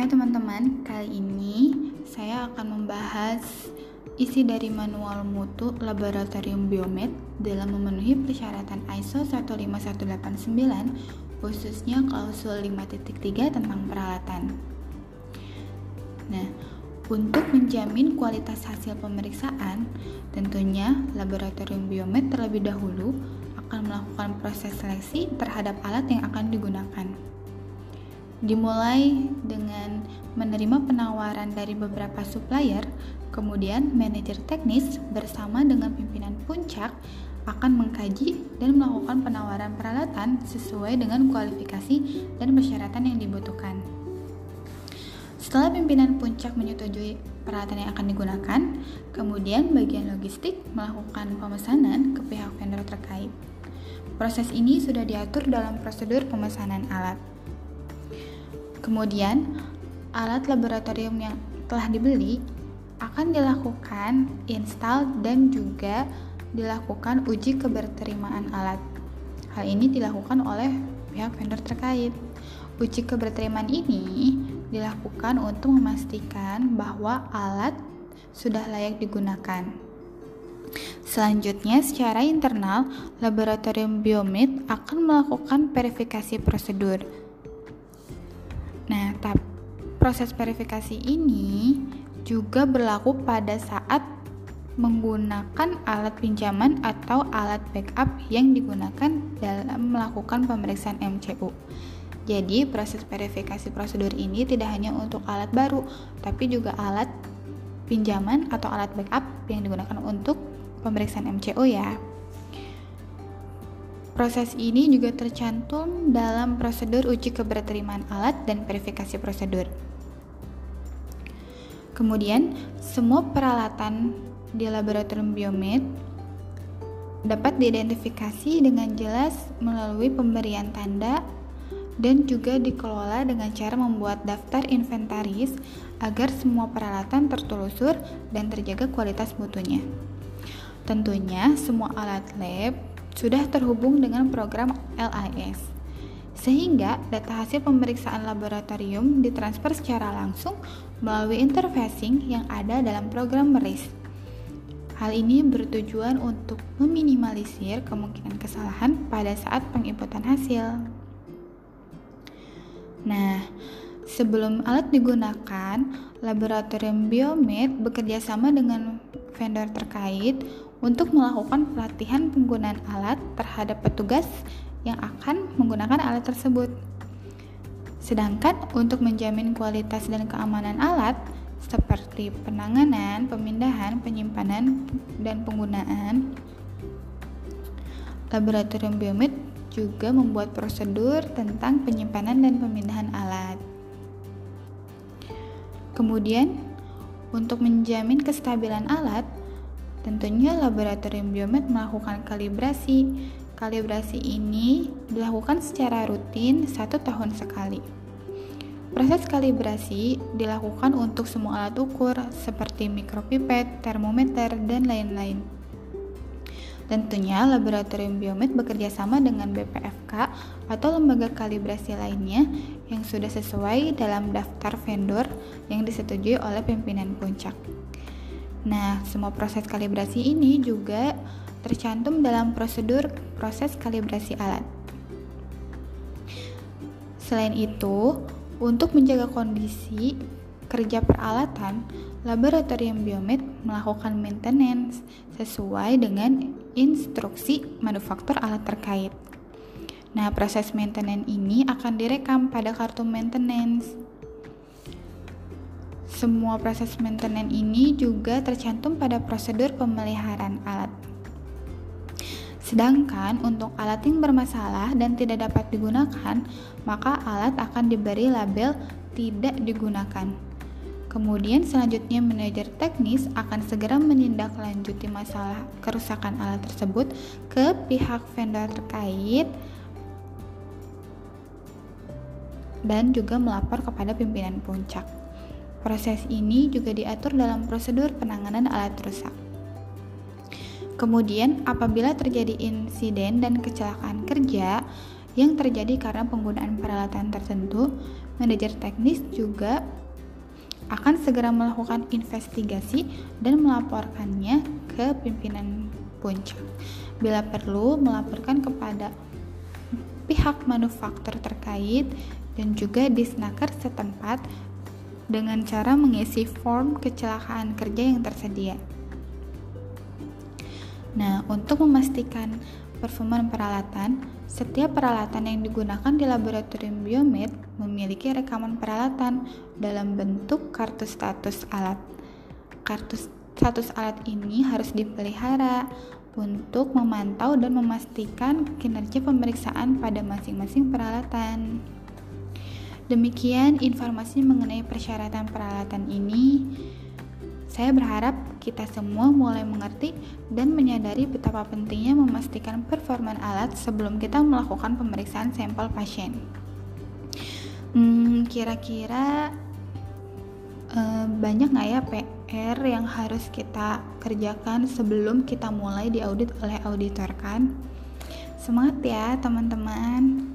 Hai teman-teman, kali ini saya akan membahas isi dari manual mutu Laboratorium Biomed dalam memenuhi persyaratan ISO 15189 khususnya klausul 5.3 tentang peralatan. Nah, untuk menjamin kualitas hasil pemeriksaan, tentunya Laboratorium Biomed terlebih dahulu akan melakukan proses seleksi terhadap alat yang akan digunakan dimulai dengan menerima penawaran dari beberapa supplier, kemudian manajer teknis bersama dengan pimpinan puncak akan mengkaji dan melakukan penawaran peralatan sesuai dengan kualifikasi dan persyaratan yang dibutuhkan. Setelah pimpinan puncak menyetujui peralatan yang akan digunakan, kemudian bagian logistik melakukan pemesanan ke pihak vendor terkait. Proses ini sudah diatur dalam prosedur pemesanan alat. Kemudian, alat laboratorium yang telah dibeli akan dilakukan install dan juga dilakukan uji keberterimaan alat. Hal ini dilakukan oleh pihak vendor terkait. Uji keberterimaan ini dilakukan untuk memastikan bahwa alat sudah layak digunakan. Selanjutnya, secara internal, laboratorium biomed akan melakukan verifikasi prosedur Nah, tapi proses verifikasi ini juga berlaku pada saat menggunakan alat pinjaman atau alat backup yang digunakan dalam melakukan pemeriksaan MCU. Jadi, proses verifikasi prosedur ini tidak hanya untuk alat baru, tapi juga alat pinjaman atau alat backup yang digunakan untuk pemeriksaan MCU ya. Proses ini juga tercantum dalam prosedur uji keberterimaan alat dan verifikasi prosedur. Kemudian, semua peralatan di laboratorium biomed dapat diidentifikasi dengan jelas melalui pemberian tanda dan juga dikelola dengan cara membuat daftar inventaris agar semua peralatan tertelusur dan terjaga kualitas mutunya. Tentunya, semua alat lab sudah terhubung dengan program LIS, sehingga data hasil pemeriksaan laboratorium ditransfer secara langsung melalui interfacing yang ada dalam program MERIS. Hal ini bertujuan untuk meminimalisir kemungkinan kesalahan pada saat penginputan hasil. Nah, sebelum alat digunakan, laboratorium biomed bekerja sama dengan vendor terkait untuk melakukan pelatihan penggunaan alat terhadap petugas yang akan menggunakan alat tersebut. Sedangkan untuk menjamin kualitas dan keamanan alat seperti penanganan, pemindahan, penyimpanan, dan penggunaan, laboratorium biomed juga membuat prosedur tentang penyimpanan dan pemindahan alat. Kemudian, untuk menjamin kestabilan alat, Tentunya laboratorium biomed melakukan kalibrasi. Kalibrasi ini dilakukan secara rutin satu tahun sekali. Proses kalibrasi dilakukan untuk semua alat ukur seperti mikropipet, termometer, dan lain-lain. Tentunya laboratorium biomed bekerja sama dengan BPFK atau lembaga kalibrasi lainnya yang sudah sesuai dalam daftar vendor yang disetujui oleh pimpinan puncak. Nah, semua proses kalibrasi ini juga tercantum dalam prosedur proses kalibrasi alat. Selain itu, untuk menjaga kondisi kerja peralatan, laboratorium biomed melakukan maintenance sesuai dengan instruksi manufaktur alat terkait. Nah, proses maintenance ini akan direkam pada kartu maintenance. Semua proses maintenance ini juga tercantum pada prosedur pemeliharaan alat. Sedangkan untuk alat yang bermasalah dan tidak dapat digunakan, maka alat akan diberi label tidak digunakan. Kemudian selanjutnya manajer teknis akan segera menindaklanjuti masalah kerusakan alat tersebut ke pihak vendor terkait dan juga melapor kepada pimpinan puncak. Proses ini juga diatur dalam prosedur penanganan alat rusak. Kemudian, apabila terjadi insiden dan kecelakaan kerja yang terjadi karena penggunaan peralatan tertentu, manajer teknis juga akan segera melakukan investigasi dan melaporkannya ke pimpinan puncak. Bila perlu, melaporkan kepada pihak manufaktur terkait dan juga disnaker setempat dengan cara mengisi form kecelakaan kerja yang tersedia. Nah, untuk memastikan performa peralatan, setiap peralatan yang digunakan di laboratorium biomed memiliki rekaman peralatan dalam bentuk kartu status alat. Kartu status alat ini harus dipelihara untuk memantau dan memastikan kinerja pemeriksaan pada masing-masing peralatan. Demikian informasi mengenai persyaratan peralatan ini. Saya berharap kita semua mulai mengerti dan menyadari betapa pentingnya memastikan performa alat sebelum kita melakukan pemeriksaan sampel pasien. Hmm, kira-kira uh, banyak nggak ya PR yang harus kita kerjakan sebelum kita mulai diaudit oleh auditor kan? Semangat ya teman-teman!